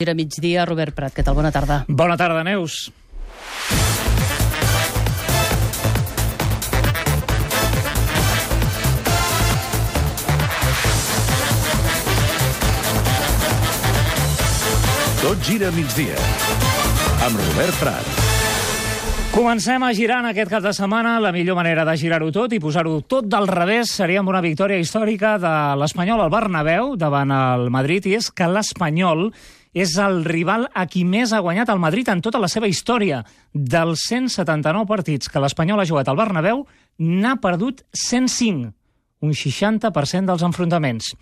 Era migdia, Robert Prat, què tal? Bona tarda. Bona tarda, Neus. Tot gira migdia. Amb Robert Prat. Comencem a girar en aquest cap de setmana. La millor manera de girar-ho tot i posar-ho tot del revés seria amb una victòria històrica de l'Espanyol al Bernabéu davant el Madrid, i és que l'Espanyol és el rival a qui més ha guanyat el Madrid en tota la seva història. Dels 179 partits que l'Espanyol ha jugat al Bernabéu, n'ha perdut 105, un 60% dels enfrontaments.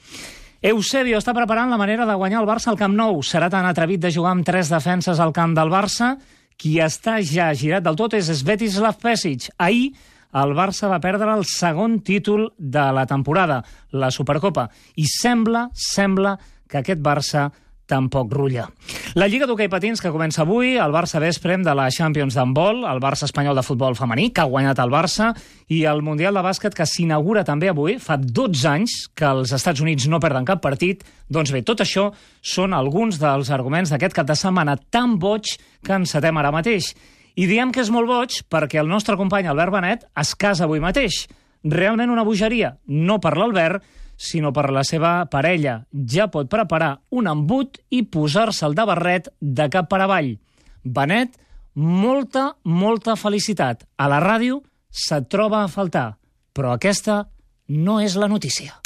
Eusebio està preparant la manera de guanyar el Barça al Camp Nou. Serà tan atrevit de jugar amb tres defenses al camp del Barça. Qui està ja girat del tot és Svetislav Pesic. Ahir el Barça va perdre el segon títol de la temporada, la Supercopa. I sembla, sembla que aquest Barça tampoc rulla. La Lliga d'Hockey Patins que comença avui, el Barça Vesprem de la Champions d'handbol, el Barça Espanyol de futbol femení, que ha guanyat el Barça, i el Mundial de bàsquet que s'inaugura també avui. Fa 12 anys que els Estats Units no perden cap partit. Doncs bé, tot això són alguns dels arguments d'aquest cap de setmana tan boig que encetem ara mateix. I diem que és molt boig perquè el nostre company Albert Benet es casa avui mateix. Realment una bogeria, no per l'Albert, sinó per la seva parella. Ja pot preparar un embut i posar-se'l de barret de cap per avall. Benet, molta, molta felicitat. A la ràdio se't troba a faltar, però aquesta no és la notícia.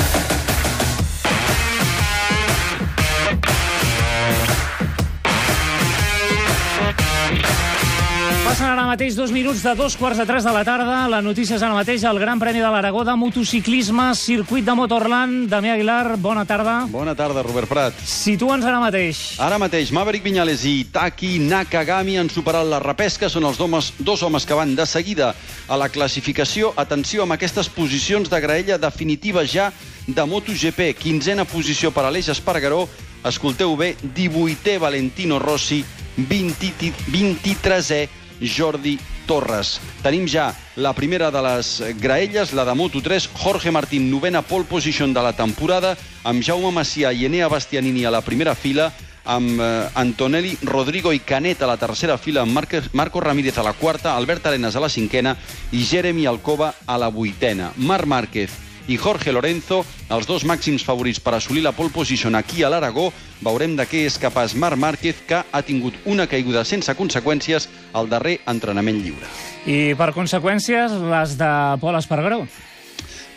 Passen ara mateix dos minuts de dos quarts de tres de la tarda. La notícia és ara mateix el Gran Premi de l'Aragó de motociclisme, circuit de Motorland. Damià Aguilar, bona tarda. Bona tarda, Robert Prat. Situa'ns ara mateix. Ara mateix, Maverick Viñales i Taki Nakagami han superat la repesca. Són els homes, dos homes que van de seguida a la classificació. Atenció amb aquestes posicions de graella definitiva ja de MotoGP. Quinzena posició per Aleix Espargaró. Escolteu bé, 18è Valentino Rossi, 20, 23è Jordi Torres. Tenim ja la primera de les graelles, la de Moto3, Jorge Martín, novena pole position de la temporada, amb Jaume Macià i Enea Bastianini a la primera fila, amb eh, Antonelli, Rodrigo i Canet a la tercera fila, amb Marco Ramírez a la quarta, Albert Arenas a la cinquena i Jeremy Alcoba a la vuitena. Marc Márquez i Jorge Lorenzo, els dos màxims favorits per assolir la pole position aquí a l'Aragó. Veurem de què és capaç Marc Márquez, que ha tingut una caiguda sense conseqüències al darrer entrenament lliure. I per conseqüències, les de Pol Espargaró.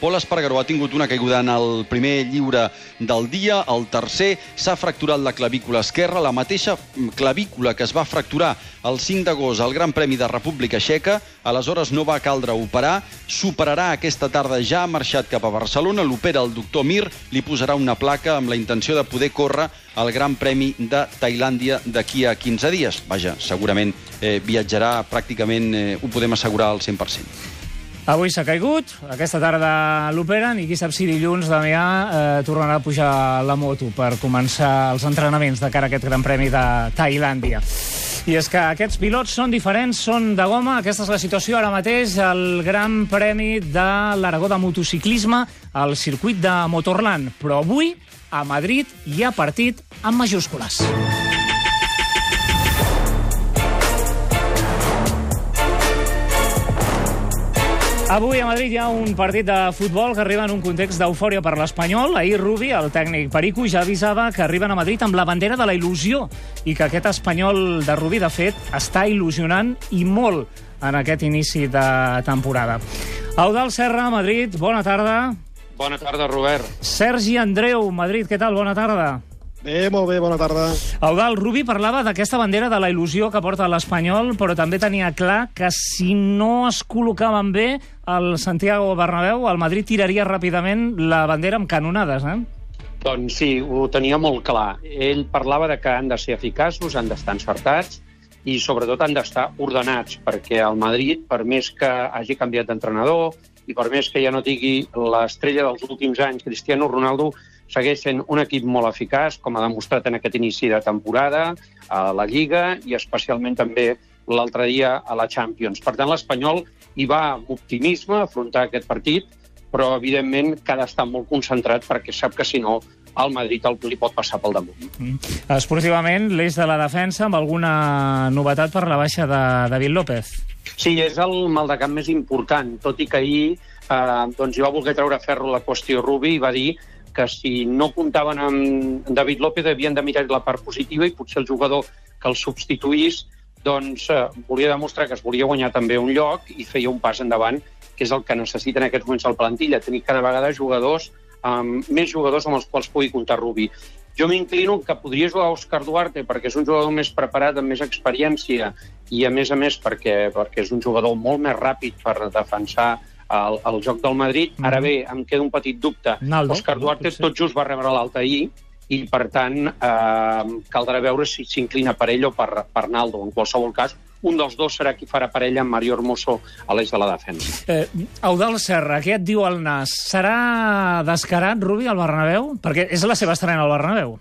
Pol Espargaró ha tingut una caiguda en el primer lliure del dia, el tercer s'ha fracturat la clavícula esquerra, la mateixa clavícula que es va fracturar el 5 d'agost al Gran Premi de República Txeca, aleshores no va caldre operar, superarà aquesta tarda, ja ha marxat cap a Barcelona, l'opera el doctor Mir, li posarà una placa amb la intenció de poder córrer al Gran Premi de Tailàndia d'aquí a 15 dies. Vaja, segurament eh, viatjarà pràcticament, eh, ho podem assegurar al 100%. Avui s'ha caigut, aquesta tarda l'operen i qui sap si dilluns Damià eh, tornarà a pujar la moto per començar els entrenaments de cara a aquest Gran Premi de Tailàndia. I és que aquests pilots són diferents, són de goma. Aquesta és la situació ara mateix al Gran Premi de l'Aragó de motociclisme al circuit de Motorland. Però avui, a Madrid, hi ha partit amb majúscules. Avui a Madrid hi ha un partit de futbol que arriba en un context d'eufòria per l'Espanyol. Ahir Rubi, el tècnic Perico, ja avisava que arriben a Madrid amb la bandera de la il·lusió i que aquest espanyol de Rubi, de fet, està il·lusionant i molt en aquest inici de temporada. Eudal Serra, Madrid, bona tarda. Bona tarda, Robert. Sergi Andreu, Madrid, què tal? Bona tarda. Bé, molt bé, bona tarda. Eudal, Rubi parlava d'aquesta bandera de la il·lusió que porta l'Espanyol, però també tenia clar que si no es col·locaven bé al Santiago Bernabéu, el Madrid tiraria ràpidament la bandera amb canonades, eh? Doncs sí, ho tenia molt clar. Ell parlava de que han de ser eficaços, han d'estar encertats i sobretot han d'estar ordenats, perquè el Madrid, per més que hagi canviat d'entrenador i per més que ja no tingui l'estrella dels últims anys, Cristiano Ronaldo, segueix sent un equip molt eficaç, com ha demostrat en aquest inici de temporada, a la Lliga i especialment també l'altre dia a la Champions. Per tant, l'Espanyol hi va amb optimisme afrontar aquest partit, però evidentment que ha d'estar molt concentrat perquè sap que si no el Madrid el, li pot passar pel damunt. Mm. Esportivament, l'eix de la defensa amb alguna novetat per la baixa de David López. Sí, és el maldecamp més important, tot i que ahir eh, doncs hi va voler treure ferro la qüestió Rubi i va dir que si no comptaven amb David López havien de mirar la part positiva i potser el jugador que el substituís doncs eh, volia demostrar que es volia guanyar també un lloc i feia un pas endavant, que és el que necessita en aquests moments el plantilla, tenir cada vegada jugadors, amb més jugadors amb els quals pugui comptar Rubi. Jo m'inclino que podria jugar Òscar Duarte perquè és un jugador més preparat, amb més experiència i, a més a més, perquè, perquè és un jugador molt més ràpid per defensar el, el joc del Madrid. Ara Mhm. bé, em queda un petit dubte. Naldo, Òscar Duarte potser. tot just va rebre l'alta ahir i, per tant, eh, caldrà veure si s'inclina per ell o per, per Naldo. En qualsevol cas, un dels dos serà qui farà parella amb Mario Hermoso a l'eix de la defensa. Eh, Eudal Serra, què et diu el Nas? Serà descarat, Rubi, al Bernabéu? Perquè és la seva estrena al Bernabéu.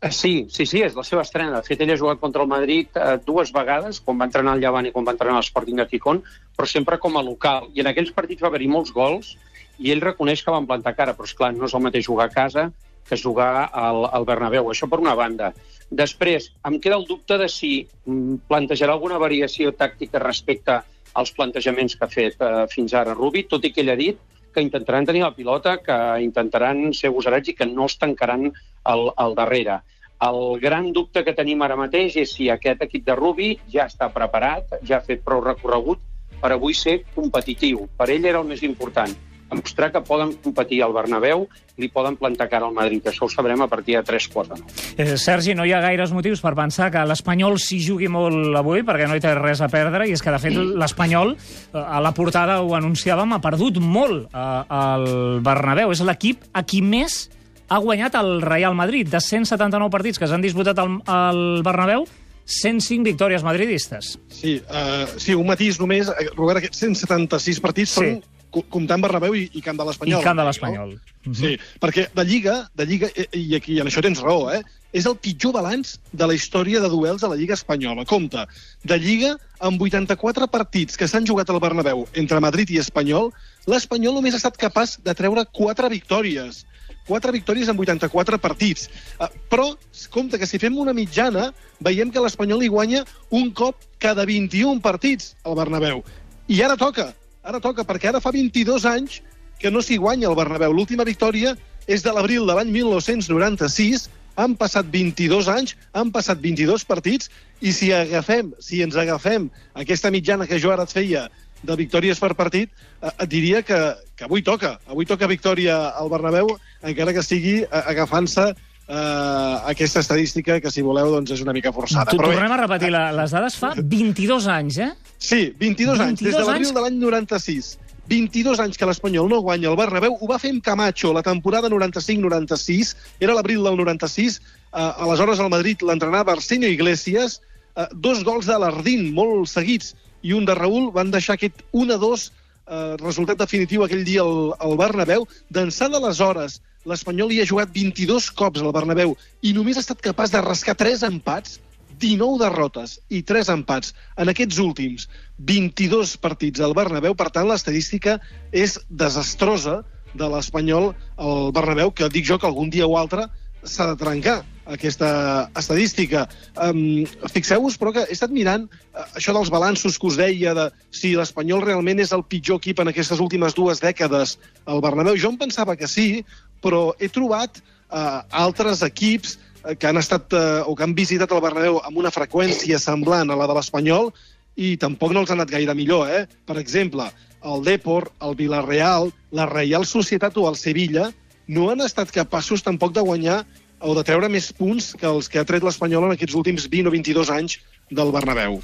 Eh, Sí, sí, sí, és la seva estrena. De fet, ell ha jugat contra el Madrid eh, dues vegades, quan va entrenar al Llevant i quan va entrenar a l'Sporting de Gijón, però sempre com a local. I en aquells partits va haver-hi molts gols i ell reconeix que van plantar cara, però és clar, no és el mateix jugar a casa que jugar al, al Bernabéu. Això per una banda. Després, em queda el dubte de si mm, plantejarà alguna variació tàctica respecte als plantejaments que ha fet eh, fins ara Rubi, tot i que ell ha dit que intentaran tenir la pilota, que intentaran ser gosarats i que no es tancaran al, al darrere. El gran dubte que tenim ara mateix és si aquest equip de Rubi ja està preparat, ja ha fet prou recorregut per avui ser competitiu. Per ell era el més important, demostrar que poden competir al Bernabéu i li poden plantar cara al Madrid. Això ho sabrem a partir de 3 quarts de 9. Eh, Sergi, no hi ha gaires motius per pensar que l'Espanyol s'hi jugui molt avui, perquè no hi té res a perdre, i és que, de fet, l'Espanyol, eh, a la portada ho anunciàvem, ha perdut molt eh, al Bernabéu. És l'equip a qui més ha guanyat el Real Madrid. De 179 partits que s'han disputat al, al Bernabéu, 105 victòries madridistes. Sí, uh, sí, un matís només. Robert, aquests 176 partits Sí. són comptant Bernabéu i, i Camp de I l'Espanyol. Camp de no? l'Espanyol. Mhm. Sí, perquè de Lliga, de Lliga i, i aquí en això tens raó, eh? és el pitjor balanç de la història de duels a la Lliga Espanyola. Compte, de Lliga, amb 84 partits que s'han jugat al Bernabéu entre Madrid i Espanyol, l'Espanyol només ha estat capaç de treure 4 victòries. 4 victòries en 84 partits. Uh, però, compte que si fem una mitjana, veiem que l'Espanyol hi guanya un cop cada 21 partits al Bernabéu. I ara toca, ara toca, perquè ara fa 22 anys que no s'hi guanya al Bernabéu. L'última victòria és de l'abril de l'any 1996, han passat 22 anys, han passat 22 partits, i si agafem, si ens agafem aquesta mitjana que jo ara et feia de victòries per partit, eh, et diria que, que avui toca. Avui toca victòria al Bernabéu, encara que sigui eh, agafant-se eh, aquesta estadística que, si voleu, doncs és una mica forçada. Però bé, tornem a repetir la, les dades. Fa 22 anys, eh? Sí, 22, anys, 22 des de l'abril anys? de l'any 96. 22 anys que l'Espanyol no guanya el Bernabéu. Ho va fer amb Camacho la temporada 95-96, era l'abril del 96. Uh, aleshores al Madrid l'entrenava Arsenio Iglesias. Uh, dos gols de l'Ardín, molt seguits, i un de Raül van deixar aquest 1-2 eh, resultat definitiu aquell dia al, al Bernabéu. D'ençà d'aleshores, l'Espanyol hi ha jugat 22 cops al Bernabéu i només ha estat capaç de rascar 3 empats 19 derrotes i 3 empats en aquests últims 22 partits al Bernabéu. Per tant, l'estadística és desastrosa de l'Espanyol al Bernabéu, que dic jo que algun dia o altre s'ha de trencar aquesta estadística. Um, Fixeu-vos, però, que he estat mirant uh, això dels balanços que us deia de si l'Espanyol realment és el pitjor equip en aquestes últimes dues dècades al Bernabéu. Jo em pensava que sí, però he trobat uh, altres equips eh, que han estat uh, o que han visitat el Bernabéu amb una freqüència semblant a la de l'Espanyol i tampoc no els ha anat gaire millor, eh? Per exemple, el Depor, el Villarreal, la Reial Societat o el Sevilla no han estat capaços tampoc de guanyar o de treure més punts que els que ha tret l'Espanyol en aquests últims 20 o 22 anys del Bernabéu.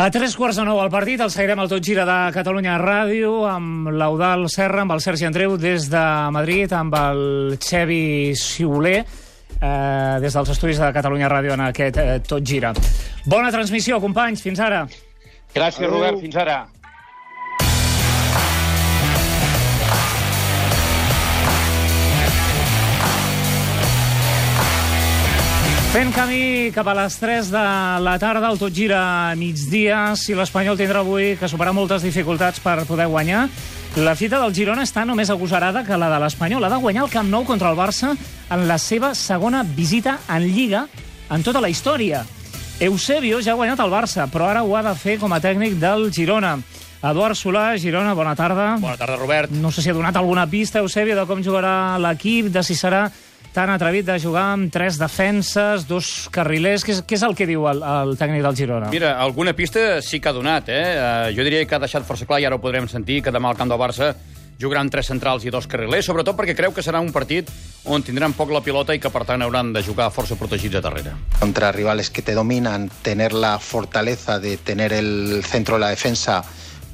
A tres quarts de nou al partit, el seguirem al Tot Gira de Catalunya Ràdio, amb l'Eudal Serra, amb el Sergi Andreu des de Madrid, amb el Xevi Siuler, eh, des dels estudis de Catalunya Ràdio en aquest eh, Tot Gira. Bona transmissió, companys, fins ara. Gràcies, Adéu. Robert. Fins ara. Fent camí cap a les 3 de la tarda, el tot gira a migdia. Si l'Espanyol tindrà avui que superar moltes dificultats per poder guanyar, la fita del Girona està només agosarada que la de l'Espanyol. Ha de guanyar el Camp Nou contra el Barça en la seva segona visita en Lliga en tota la història. Eusebio ja ha guanyat el Barça, però ara ho ha de fer com a tècnic del Girona. Eduard Solà, Girona, bona tarda. Bona tarda, Robert. No sé si ha donat alguna pista, Eusebio, de com jugarà l'equip, de si serà tan atrevit de jugar amb tres defenses, dos carrilers... Què és, què és el que diu el, el tècnic del Girona? Mira, alguna pista sí que ha donat, eh? Uh, jo diria que ha deixat força clar, i ara ho podrem sentir, que demà al camp del Barça jugaran tres centrals i dos carrilers, sobretot perquè creu que serà un partit on tindran poc la pilota i que, per tant, hauran de jugar força protegits a darrere. Contra rivales que te dominan, tener la fortaleza de tener el centro de la defensa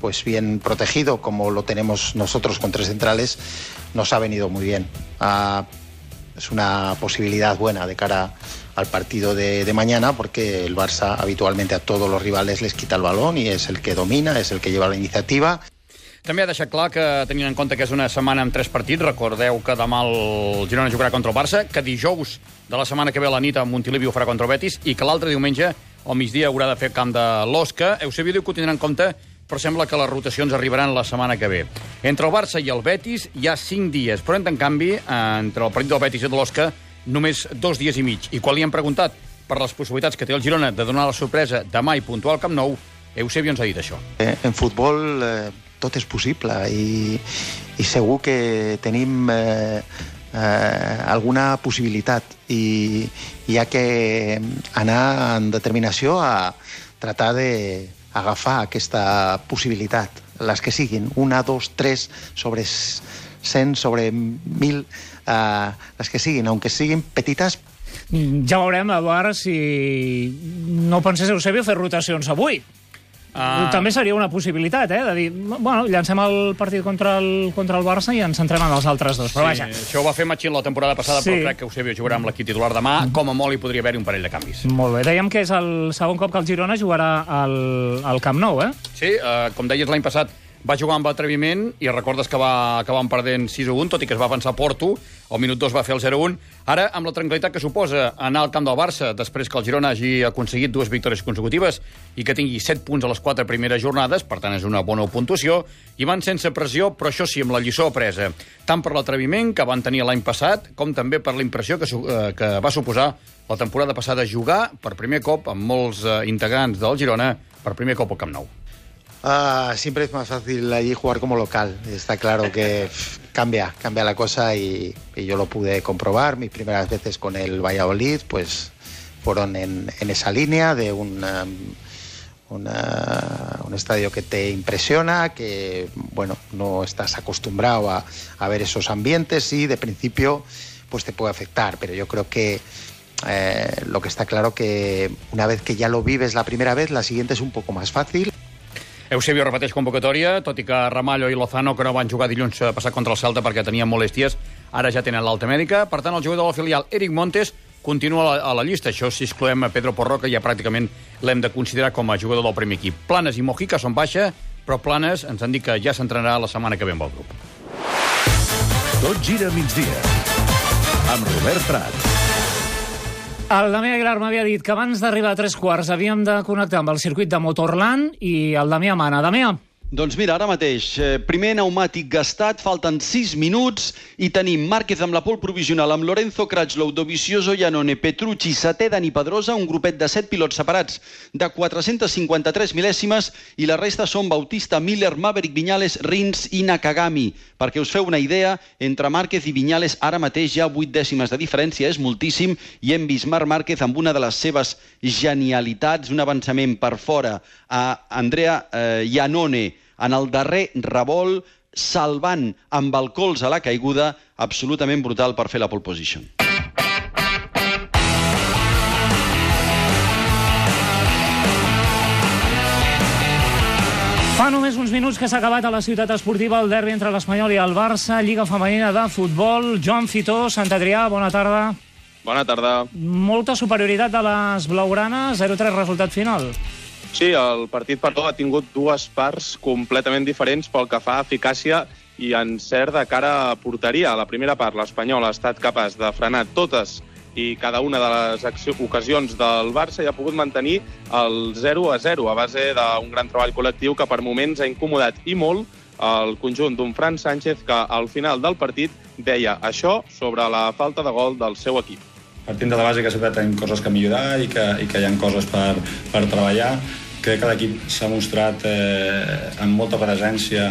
pues bien protegido, como lo tenemos nosotros con tres centrales, nos ha venido muy bien. Uh, es una posibilidad buena de cara al partido de, de, mañana porque el Barça habitualmente a todos los rivales les quita el balón y es el que domina, es el que lleva la iniciativa. També ha deixat clar que, tenint en compte que és una setmana amb tres partits, recordeu que demà el Girona jugarà contra el Barça, que dijous de la setmana que ve a la nit a Montilivi ho farà contra el Betis i que l'altre diumenge al migdia haurà de fer camp de l'Osca. Eusebio diu que ho tindrà en compte però sembla que les rotacions arribaran la setmana que ve. Entre el Barça i el Betis hi ha 5 dies, però en canvi, entre el partit del Betis i de l'Osca, només dos dies i mig. I quan li han preguntat per les possibilitats que té el Girona de donar la sorpresa demà i puntual al Camp Nou, Eusebio ens ha dit això. Eh, en futbol eh, tot és possible i, i segur que tenim eh, eh, alguna possibilitat i hi ha que anar en determinació a tratar de agafar aquesta possibilitat, les que siguin, una, dos, tres, sobre 100, sobre 1.000, eh, les que siguin, aunque siguin petites. Ja veurem, Eduard, si no pensés Eusebio fer rotacions avui. Uh... També seria una possibilitat, eh? De dir, bueno, llancem el partit contra el, contra el Barça i ens centrem en els altres dos. Però sí, vaja. Això ho va fer Machín la temporada passada, sí. però crec que Eusebio jugarà amb l'equip titular demà. Com a molt hi podria haver-hi un parell de canvis. Molt bé. Dèiem que és el segon cop que el Girona jugarà al, al Camp Nou, eh? Sí, uh, com deies l'any passat, va jugar amb atreviment i recordes que va acabar perdent 6-1, tot i que es va avançar Porto, al minut 2 va fer el 0-1. Ara, amb la tranquil·litat que suposa anar al camp del Barça després que el Girona hagi aconseguit dues victòries consecutives i que tingui 7 punts a les 4 primeres jornades, per tant és una bona puntuació, i van sense pressió, però això sí, amb la lliçó apresa, tant per l'atreviment que van tenir l'any passat, com també per la impressió que, eh, que va suposar la temporada passada jugar per primer cop amb molts eh, integrants del Girona per primer cop al Camp Nou. Uh, siempre es más fácil allí jugar como local. Está claro que cambia, cambia la cosa y, y, yo lo pude comprobar. Mis primeras veces con el Valladolid, pues fueron en, en esa línea de un, um, un estadio que te impresiona, que bueno, no estás acostumbrado a, a, ver esos ambientes y de principio pues te puede afectar. Pero yo creo que eh, lo que está claro que una vez que ya lo vives la primera vez, la siguiente es un poco más fácil. Eusebio repeteix convocatòria, tot i que Ramallo i Lozano, que no van jugar dilluns passat contra el Celta perquè tenien molèsties, ara ja tenen l'alta mèdica. Per tant, el jugador del filial, Eric Montes, continua a la, la llista. Això, si excloem a Pedro Porro, que ja pràcticament l'hem de considerar com a jugador del primer equip. Planes i Mojica són baixa, però Planes ens han dit que ja s'entrenarà la setmana que ve amb el grup. Tot gira migdia. Amb Robert Prat. El Damià Aguilar m'havia dit que abans d'arribar a tres quarts havíem de connectar amb el circuit de Motorland i el Damià mana. Damià. Doncs mira, ara mateix, eh, primer pneumàtic gastat, falten 6 minuts i tenim Márquez amb la pol provisional amb Lorenzo Crutchlow, Dovizioso, Janone, Petrucci, Setè, Dani Pedrosa, un grupet de 7 pilots separats de 453 mil·lèsimes i la resta són Bautista, Miller, Maverick, Viñales, Rins i Nakagami. Perquè us feu una idea, entre Márquez i Viñales ara mateix ha 8 dècimes de diferència, és moltíssim, i hem vist Marc Márquez amb una de les seves genialitats, un avançament per fora a Andrea eh, Janone, en el darrer revolt, salvant amb el colze a la caiguda, absolutament brutal per fer la pole position. Fa només uns minuts que s'ha acabat a la ciutat esportiva el derbi entre l'Espanyol i el Barça, Lliga Femenina de Futbol. Joan Fitó, Sant Adrià, bona tarda. Bona tarda. Molta superioritat de les blaugranes, 0-3 resultat final. Sí, el partit, perdó, ha tingut dues parts completament diferents pel que fa a eficàcia i encert de cara a porteria. La primera part, l'Espanyol ha estat capaç de frenar totes i cada una de les ocasions del Barça ja ha pogut mantenir el 0 a 0 a base d'un gran treball col·lectiu que per moments ha incomodat i molt el conjunt d'un Fran Sánchez que al final del partit deia això sobre la falta de gol del seu equip. Partint de la base que sempre tenim coses que millorar i que, i que hi ha coses per, per treballar. Crec que l'equip s'ha mostrat eh, amb molta presència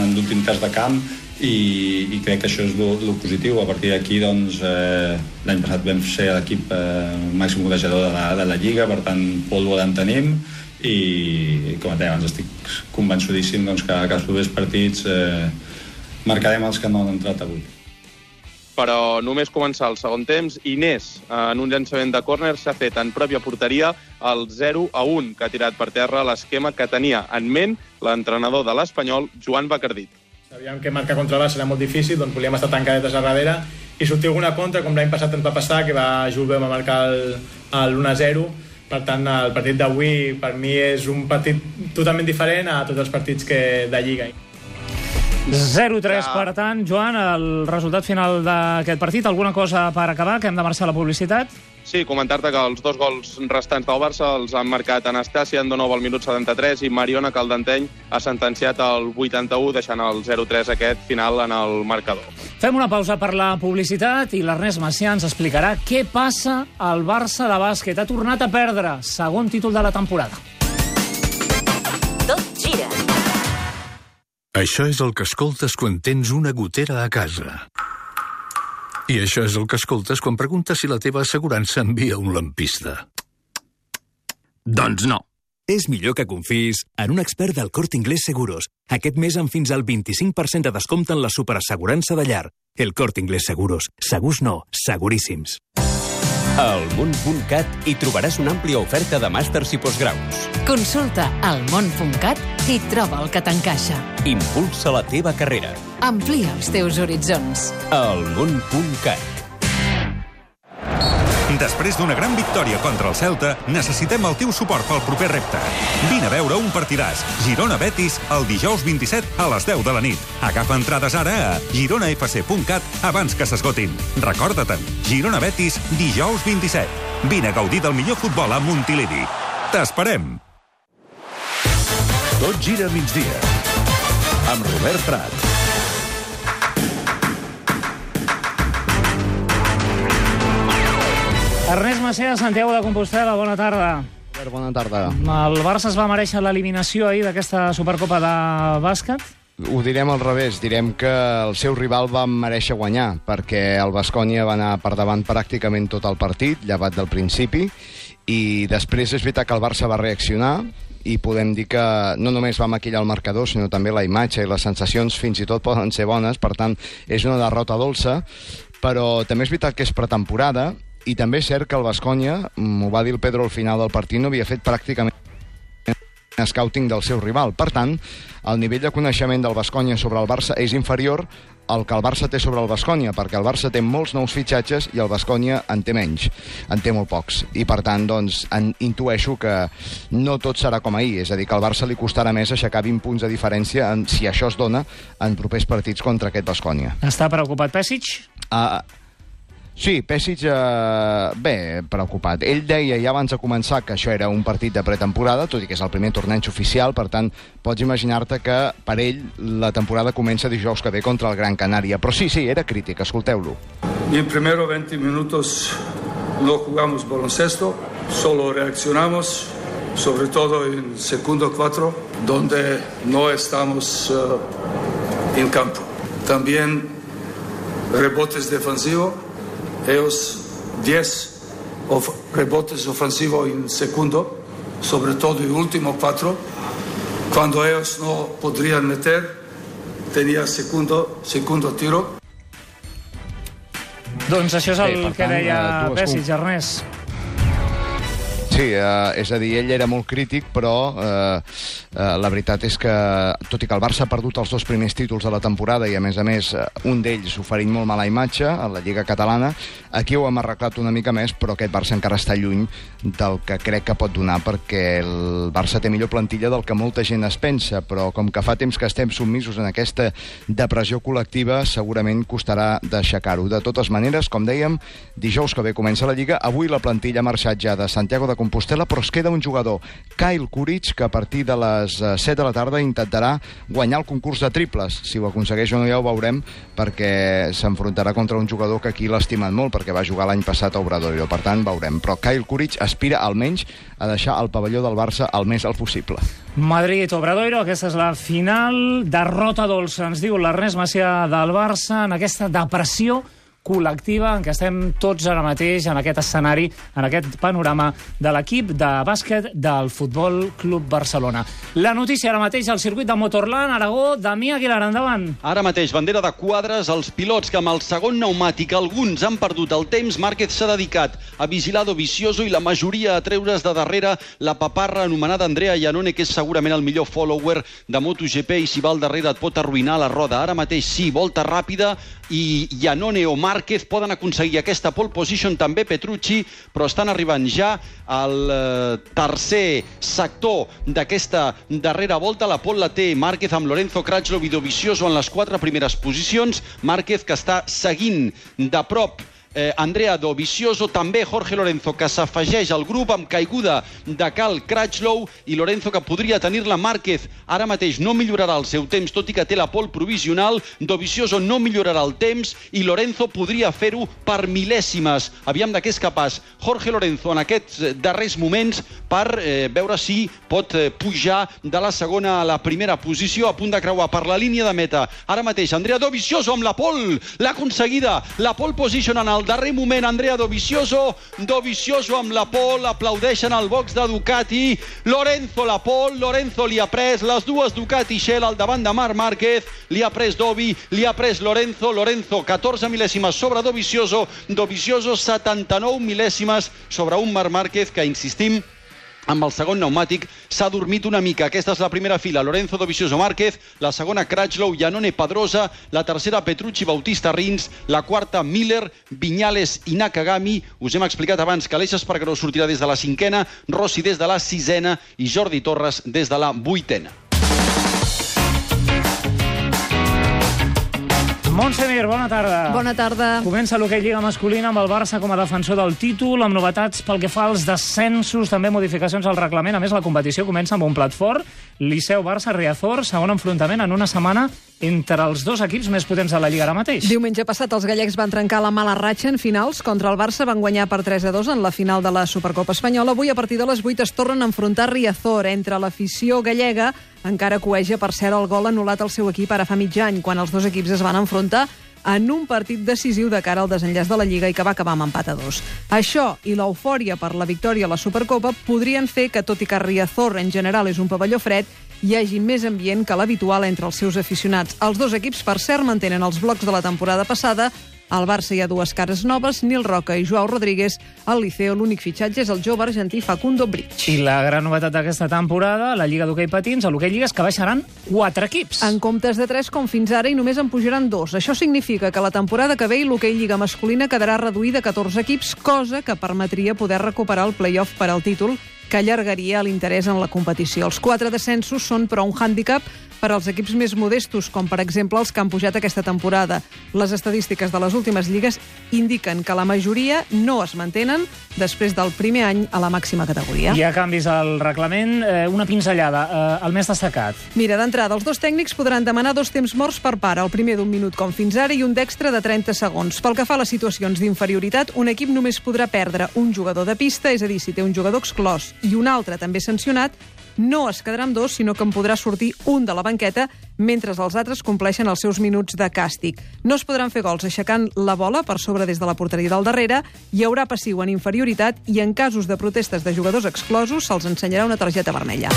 en l'últim test de camp i, i crec que això és el positiu. A partir d'aquí, doncs, eh, l'any passat vam ser l'equip eh, màxim golejador de la, de la Lliga, per tant, pólvora en tenim i, com et deia abans, estic convençudíssim doncs, que, que els propers partits eh, marcarem els que no han entrat avui però només començar el segon temps, Inés, en un llançament de córner, s'ha fet en pròpia porteria el 0 a 1, que ha tirat per terra l'esquema que tenia en ment l'entrenador de l'Espanyol, Joan Bacardit. Sabíem que marcar contra Barça era molt difícil, doncs volíem estar tancadetes a darrere i sortir alguna contra, com l'any passat ens va passar, que va Julve va marcar el, el 1-0. Per tant, el partit d'avui per mi és un partit totalment diferent a tots els partits que de Lliga. 0-3, per tant, Joan, el resultat final d'aquest partit. Alguna cosa per acabar, que hem de marxar a la publicitat? Sí, comentar-te que els dos gols restants del Barça els han marcat Anastàcia nou al minut 73 i Mariona Caldenteny ha sentenciat el 81, deixant el 0-3 aquest final en el marcador. Fem una pausa per la publicitat i l'Ernest Macià ens explicarà què passa al Barça de bàsquet. Ha tornat a perdre, segon títol de la temporada. Això és el que escoltes quan tens una gotera a casa. I això és el que escoltes quan preguntes si la teva assegurança envia un lampista. Doncs no. És millor que confis en un expert del Corte Inglés Seguros. Aquest mes amb fins al 25% de descompte en la superassegurança de llar. El Corte Inglés Seguros. Segurs no, seguríssims. Al món.cat hi trobaràs una àmplia oferta de màsters i postgraus. Consulta al món.cat i troba el que t'encaixa. Impulsa la teva carrera. Amplia els teus horitzons. Al món.cat. Després d'una gran victòria contra el Celta, necessitem el teu suport pel proper repte. Vine a veure un partidàs. Girona-Betis el dijous 27 a les 10 de la nit. Agafa entrades ara a gironafc.cat abans que s'esgotin. Recorda-te'n, Girona-Betis dijous 27. Vine a gaudir del millor futbol a Montilivi. T'esperem! Tot gira migdia. Amb Robert Prat. Macià, Santiago de Compostela, bona tarda. Bona tarda. El Barça es va mereixer l'eliminació ahir d'aquesta Supercopa de bàsquet? Ho direm al revés, direm que el seu rival va mereixer guanyar, perquè el Bascònia va anar per davant pràcticament tot el partit, llevat del principi, i després és veritat que el Barça va reaccionar, i podem dir que no només va maquillar el marcador, sinó també la imatge i les sensacions fins i tot poden ser bones, per tant, és una derrota dolça, però també és veritat que és pretemporada, i també és cert que el Bascònia, m'ho va dir el Pedro al final del partit, no havia fet pràcticament scouting del seu rival. Per tant, el nivell de coneixement del Bascònia sobre el Barça és inferior al que el Barça té sobre el Bascònia, perquè el Barça té molts nous fitxatges i el Bascònia en té menys, en té molt pocs. I per tant, doncs, en, intueixo que no tot serà com ahir, és a dir, que al Barça li costarà més aixecar 20 punts de diferència en, si això es dona en propers partits contra aquest Bascònia. Està preocupat Pesic? Uh, Sí, Pesic, eh, bé, preocupat. Ell deia ja abans de començar que això era un partit de pretemporada, tot i que és el primer torneig oficial, per tant, pots imaginar-te que per ell la temporada comença dijous que ve contra el Gran Canària. Però sí, sí, era crític, escolteu-lo. En primeros 20 minutos no jugamos baloncesto, solo reaccionamos, sobre todo en segundo cuatro, donde no estamos uh, en campo. También rebotes defensivos, ellos 10 of rebotes ofensivos en segundo, sobre todo en último cuatro. Cuando ellos no podrían meter, tenía segundo, segundo tiro. Doncs això és el Bé, per que tant, deia eh, Pesic, Ernest. Sí, eh, és a dir, ell era molt crític, però eh, eh, la veritat és que, tot i que el Barça ha perdut els dos primers títols de la temporada i, a més a més, eh, un d'ells oferint molt mala imatge a la Lliga Catalana, aquí ho hem arreglat una mica més, però aquest Barça encara està lluny del que crec que pot donar, perquè el Barça té millor plantilla del que molta gent es pensa, però com que fa temps que estem submisos en aquesta depressió col·lectiva, segurament costarà d'aixecar-ho. De totes maneres, com dèiem, dijous que ve comença la Lliga, avui la plantilla ha marxat ja de Santiago de Compostela, però es queda un jugador, Kyle Courage, que a partir de les 7 de la tarda intentarà guanyar el concurs de triples. Si ho aconsegueix o no ja ho veurem, perquè s'enfrontarà contra un jugador que aquí l'estimen molt, perquè va jugar l'any passat a Obradoiro. Per tant, veurem. Però Kyle Courage aspira almenys a deixar el pavelló del Barça el més al possible. Madrid, Obradoiro, aquesta és la final. Derrota dolça, ens diu l'Ernest Macià del Barça, en aquesta depressió col·lectiva en què estem tots ara mateix en aquest escenari, en aquest panorama de l'equip de bàsquet del Futbol Club Barcelona. La notícia ara mateix al circuit de Motorland, Aragó, Damià Aguilar, endavant. Ara mateix, bandera de quadres, els pilots que amb el segon pneumàtic alguns han perdut el temps, Márquez s'ha dedicat a vigilar Dovizioso i la majoria a treure's de darrere la paparra anomenada Andrea Iannone, que és segurament el millor follower de MotoGP i si va al darrere et pot arruïnar la roda. Ara mateix sí, volta ràpida i Iannone o Márquez poden aconseguir aquesta pole position, també Petrucci, però estan arribant ja al eh, tercer sector d'aquesta darrera volta. La pole la té Márquez amb Lorenzo Crutchlow i Dovizioso en les quatre primeres posicions. Márquez que està seguint de prop eh, Andrea Dovizioso, també Jorge Lorenzo, que s'afegeix al grup amb caiguda de Cal Crutchlow i Lorenzo que podria tenir-la Márquez. Ara mateix no millorarà el seu temps, tot i que té la pol provisional. Dovizioso no millorarà el temps i Lorenzo podria fer-ho per mil·lèsimes. Aviam de què és capaç Jorge Lorenzo en aquests eh, darrers moments per eh, veure si pot eh, pujar de la segona a la primera posició, a punt de creuar per la línia de meta. Ara mateix Andrea Dovizioso amb la pol, l'ha aconseguida, la pole position en el darrer moment Andrea Dovizioso, Dovizioso amb la pol, aplaudeixen al box de Ducati, Lorenzo la pol, Lorenzo li ha pres les dues Ducati Shell al davant de Marc Márquez, li ha pres Dovi, li ha pres Lorenzo, Lorenzo 14 mil·lèsimes sobre Dovizioso, Dovizioso 79 mil·lèsimes sobre un Marc Márquez que, insistim, amb el segon pneumàtic s'ha dormit una mica. Aquesta és la primera fila, Lorenzo Dovizioso Márquez, la segona Crutchlow, Janone Pedrosa, la tercera Petrucci Bautista Rins, la quarta Miller, Viñales i Nakagami. Us hem explicat abans que Aleix Espargaró sortirà des de la cinquena, Rossi des de la sisena i Jordi Torres des de la vuitena. Montse Mir, bona tarda. Bona tarda. Comença l'hoquei Lliga masculina amb el Barça com a defensor del títol, amb novetats pel que fa als descensos, també modificacions al reglament. A més, la competició comença amb un plat fort. Liceu Barça Riazor, segon enfrontament en una setmana entre els dos equips més potents de la Lliga ara mateix. Diumenge passat els gallecs van trencar la mala ratxa en finals contra el Barça, van guanyar per 3 a 2 en la final de la Supercopa Espanyola. Avui, a partir de les 8, es tornen a enfrontar Riazor entre l'afició gallega, encara coeja per cert el gol anul·lat al seu equip ara fa mig any, quan els dos equips es van enfrontar en un partit decisiu de cara al desenllaç de la Lliga i que va acabar amb empat a dos. Això i l'eufòria per la victòria a la Supercopa podrien fer que, tot i que Riazor en general és un pavelló fred, hi hagi més ambient que l'habitual entre els seus aficionats. Els dos equips, per cert, mantenen els blocs de la temporada passada al Barça hi ha dues cares noves, Nil Roca i Joao Rodríguez. Al Liceo l'únic fitxatge és el jove argentí Facundo Bridge. I la gran novetat d'aquesta temporada, la Lliga d'Hockey Patins, a l'Hockey Lliga, és que baixaran quatre equips. En comptes de tres, com fins ara, i només en pujaran dos. Això significa que la temporada que ve l'Hockey Lliga masculina quedarà reduïda a 14 equips, cosa que permetria poder recuperar el play-off per al títol que allargaria l'interès en la competició. Els quatre descensos són, però, un hàndicap per als equips més modestos, com per exemple els que han pujat aquesta temporada. Les estadístiques de les últimes lligues indiquen que la majoria no es mantenen després del primer any a la màxima categoria. Hi ha canvis al reglament. Eh, una pinzellada, eh, el més destacat. Mira, d'entrada, els dos tècnics podran demanar dos temps morts per part, el primer d'un minut com fins ara i un d'extra de 30 segons. Pel que fa a les situacions d'inferioritat, un equip només podrà perdre un jugador de pista, és a dir, si té un jugador exclòs i un altre també sancionat, no es quedarà amb dos, sinó que en podrà sortir un de la banqueta mentre els altres compleixen els seus minuts de càstig. No es podran fer gols aixecant la bola per sobre des de la porteria del darrere, hi haurà passiu en inferioritat i en casos de protestes de jugadors exclosos se'ls ensenyarà una targeta vermella.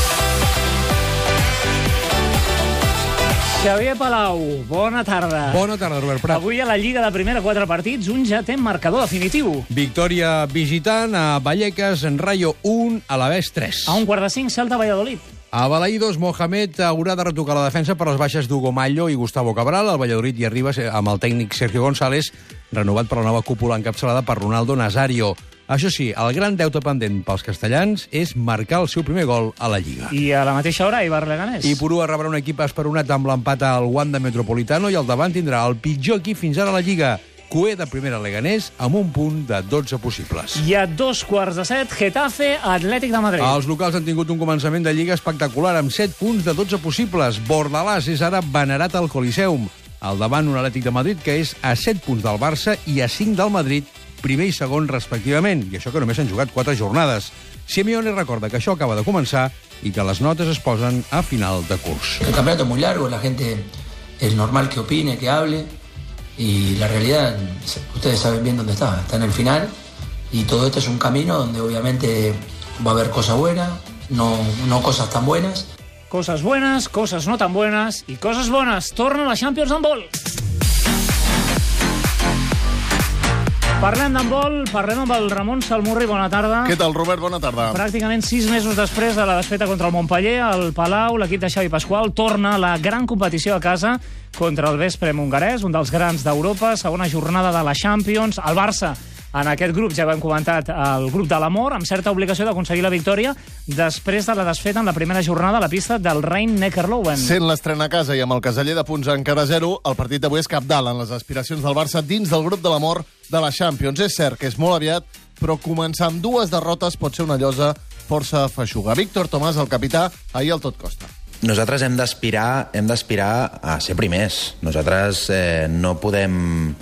Xavier Palau, bona tarda. Bona tarda, Robert Prat. Avui a la Lliga de primera quatre partits, un ja té marcador definitiu. Victòria visitant a Vallecas, en Rayo 1, a l'Avés 3. A un quart de cinc, Celta Valladolid. A Balaïdos, Mohamed haurà de retocar la defensa per les baixes d'Hugo Mallo i Gustavo Cabral. El Valladolid hi arriba amb el tècnic Sergio González, renovat per la nova cúpula encapçalada per Ronaldo Nazario. Això sí, el gran deute pendent pels castellans és marcar el seu primer gol a la Lliga. I a la mateixa hora, Ibar Leganés. I Purua rebrà un equip esperonat amb l'empat al Wanda Metropolitano i al davant tindrà el pitjor equip fins ara a la Lliga, Cué de primera Leganés, amb un punt de 12 possibles. I a dos quarts de set, Getafe, Atlètic de Madrid. Els locals han tingut un començament de Lliga espectacular, amb 7 punts de 12 possibles. Bordalàs és ara venerat al Coliseum. Al davant un Atlètic de Madrid que és a 7 punts del Barça i a 5 del Madrid, primer i segon respectivament, i això que només han jugat 4 jornades. Simeone recorda que això acaba de començar i que les notes es posen a final de curs. El campeonato es muy largo, la gente es normal que opine, que hable, y la realidad, ustedes saben bien dónde está, está en el final, y todo esto es un camino donde obviamente va a haber cosas buenas, no, no cosas tan buenas. Coses buenas, coses no tan buenas i coses bones. Torna la Champions Handball. Parlem d'handbol, parlem amb el Ramon Salmurri, bona tarda. Què tal, Robert? Bona tarda. Pràcticament sis mesos després de la desfeta contra el Montpellier, el Palau, l'equip de Xavi Pasqual, torna a la gran competició a casa contra el Vespre Mongarès, un dels grans d'Europa, segona jornada de la Champions. El Barça en aquest grup, ja ho hem comentat, el grup de l'amor, amb certa obligació d'aconseguir la victòria després de la desfeta en la primera jornada a la pista del Rhein Neckarlowen. Sent l'estrena a casa i amb el caseller de punts encara zero, el partit d'avui és capdalt en les aspiracions del Barça dins del grup de l'amor de la Champions. És cert que és molt aviat, però començar amb dues derrotes pot ser una llosa força feixuga. Víctor Tomàs, el capità, ahir al tot costa. Nosaltres hem d'aspirar hem d'aspirar a ser primers. Nosaltres eh, no podem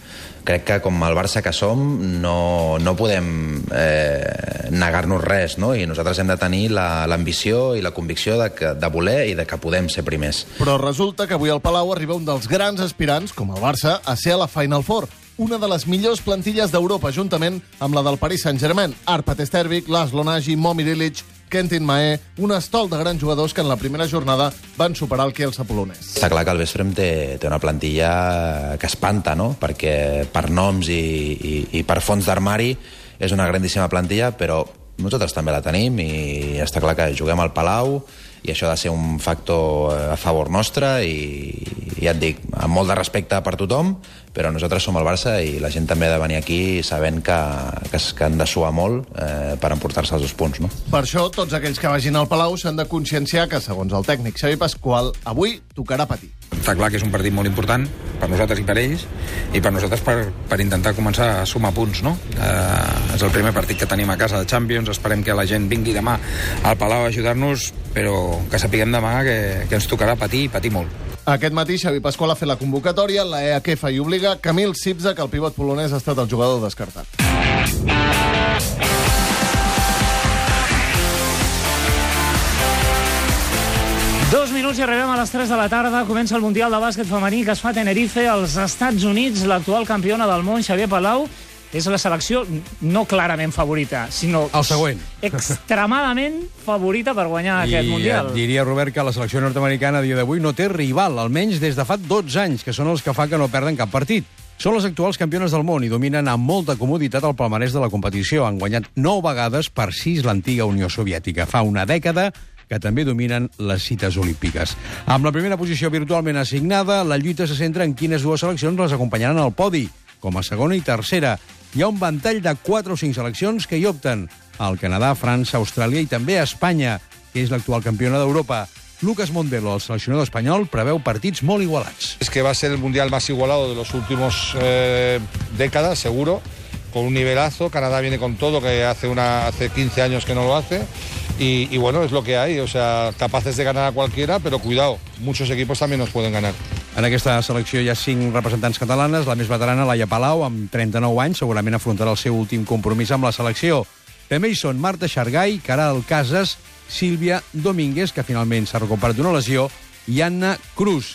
crec que com el Barça que som no, no podem eh, negar-nos res, no? I nosaltres hem de tenir l'ambició i la convicció de, que, de voler i de que podem ser primers. Però resulta que avui al Palau arriba un dels grans aspirants, com el Barça, a ser a la Final Four una de les millors plantilles d'Europa, juntament amb la del Paris Saint-Germain. Arpat Estervik, Laszlo Nagy, Momi Lilic, Kentin Mae, un estol de grans jugadors que en la primera jornada van superar el Kielsa polonès. Està clar que el Vesprem té, té una plantilla que espanta, no? Perquè per noms i, i, i per fons d'armari és una grandíssima plantilla, però nosaltres també la tenim i està clar que juguem al Palau i això ha de ser un factor a favor nostre i, ja et dic, amb molt de respecte per tothom, però nosaltres som el Barça i la gent també ha de venir aquí sabent que, que, que han de suar molt eh, per emportar-se els dos punts. No? Per això, tots aquells que vagin al Palau s'han de conscienciar que, segons el tècnic Xavi Pasqual, avui tocarà patir. Està clar que és un partit molt important per nosaltres i per ells, i per nosaltres per, per intentar començar a sumar punts, no? Eh, és el primer partit que tenim a casa de Champions, esperem que la gent vingui demà al Palau a ajudar-nos, però que sapiguem demà que, que ens tocarà patir i patir molt. Aquest matí Xavi Pasqual ha fet la convocatòria, la EAKF hi obliga Camil Sipza, que el pivot polonès ha estat el jugador descartat. Dos minuts i arribem a les 3 de la tarda. Comença el Mundial de Bàsquet Femení que es fa a Tenerife, als Estats Units. L'actual campiona del món, Xavier Palau, és la selecció no clarament favorita, sinó... El següent. Extremadament favorita per guanyar I aquest Mundial. et diria, Robert, que la selecció nord-americana a dia d'avui no té rival, almenys des de fa 12 anys, que són els que fa que no perden cap partit. Són les actuals campiones del món i dominen amb molta comoditat el palmarès de la competició. Han guanyat 9 vegades per 6 l'antiga Unió Soviètica. Fa una dècada que també dominen les cites olímpiques. Amb la primera posició virtualment assignada, la lluita se centra en quines dues seleccions les acompanyaran al podi, com a segona i tercera. Hi ha un ventall de 4 o 5 seleccions que hi opten. El Canadà, França, Austràlia i també Espanya, que és l'actual campiona d'Europa. Lucas Mondelo, el seleccionador espanyol, preveu partits molt igualats. Es que va ser el mundial más igualado de los últimos eh, décadas, seguro, con un nivelazo. Canadá viene con todo, que hace, una, hace 15 años que no lo hace. Y, y bueno, es lo que hay, o sea, capaces de ganar a cualquiera, pero cuidado, muchos equipos también nos pueden ganar. En aquesta selecció hi ha cinc representants catalanes, la més veterana, Laia Palau, amb 39 anys, segurament afrontarà el seu últim compromís amb la selecció. També hi són Marta Xargai, Caral Casas, Sílvia Domínguez, que finalment s'ha recuperat d'una lesió, i Anna Cruz.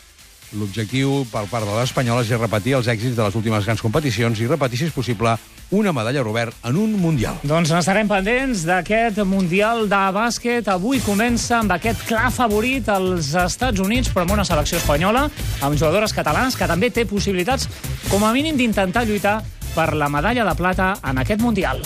L'objectiu per part de l'Espanyol és repetir els èxits de les últimes grans competicions i repetir, si és possible, una medalla Robert en un Mundial. Doncs n'estarem pendents d'aquest Mundial de bàsquet. Avui comença amb aquest clar favorit als Estats Units, però amb una selecció espanyola, amb jugadores catalans, que també té possibilitats, com a mínim, d'intentar lluitar per la medalla de plata en aquest Mundial.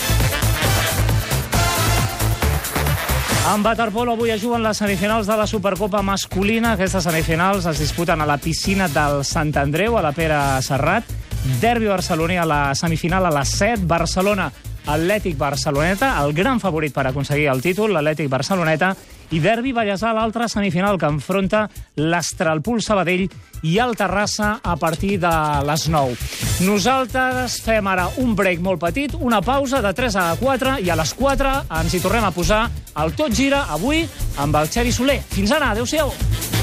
En waterpolo avui es juguen les semifinals de la Supercopa masculina. Aquestes semifinals es disputen a la piscina del Sant Andreu, a la Pere Serrat. Derbi barceloní a la semifinal a les 7. Barcelona, Atlètic Barceloneta, el gran favorit per aconseguir el títol, l'Atlètic Barceloneta, i Derbi Vallèsà, l'altra semifinal que enfronta l'Astralpool Sabadell i el Terrassa a partir de les 9. Nosaltres fem ara un break molt petit, una pausa de 3 a 4 i a les 4 ens hi tornem a posar el Tot Gira avui amb el Xevi Soler. Fins ara, adeu-siau.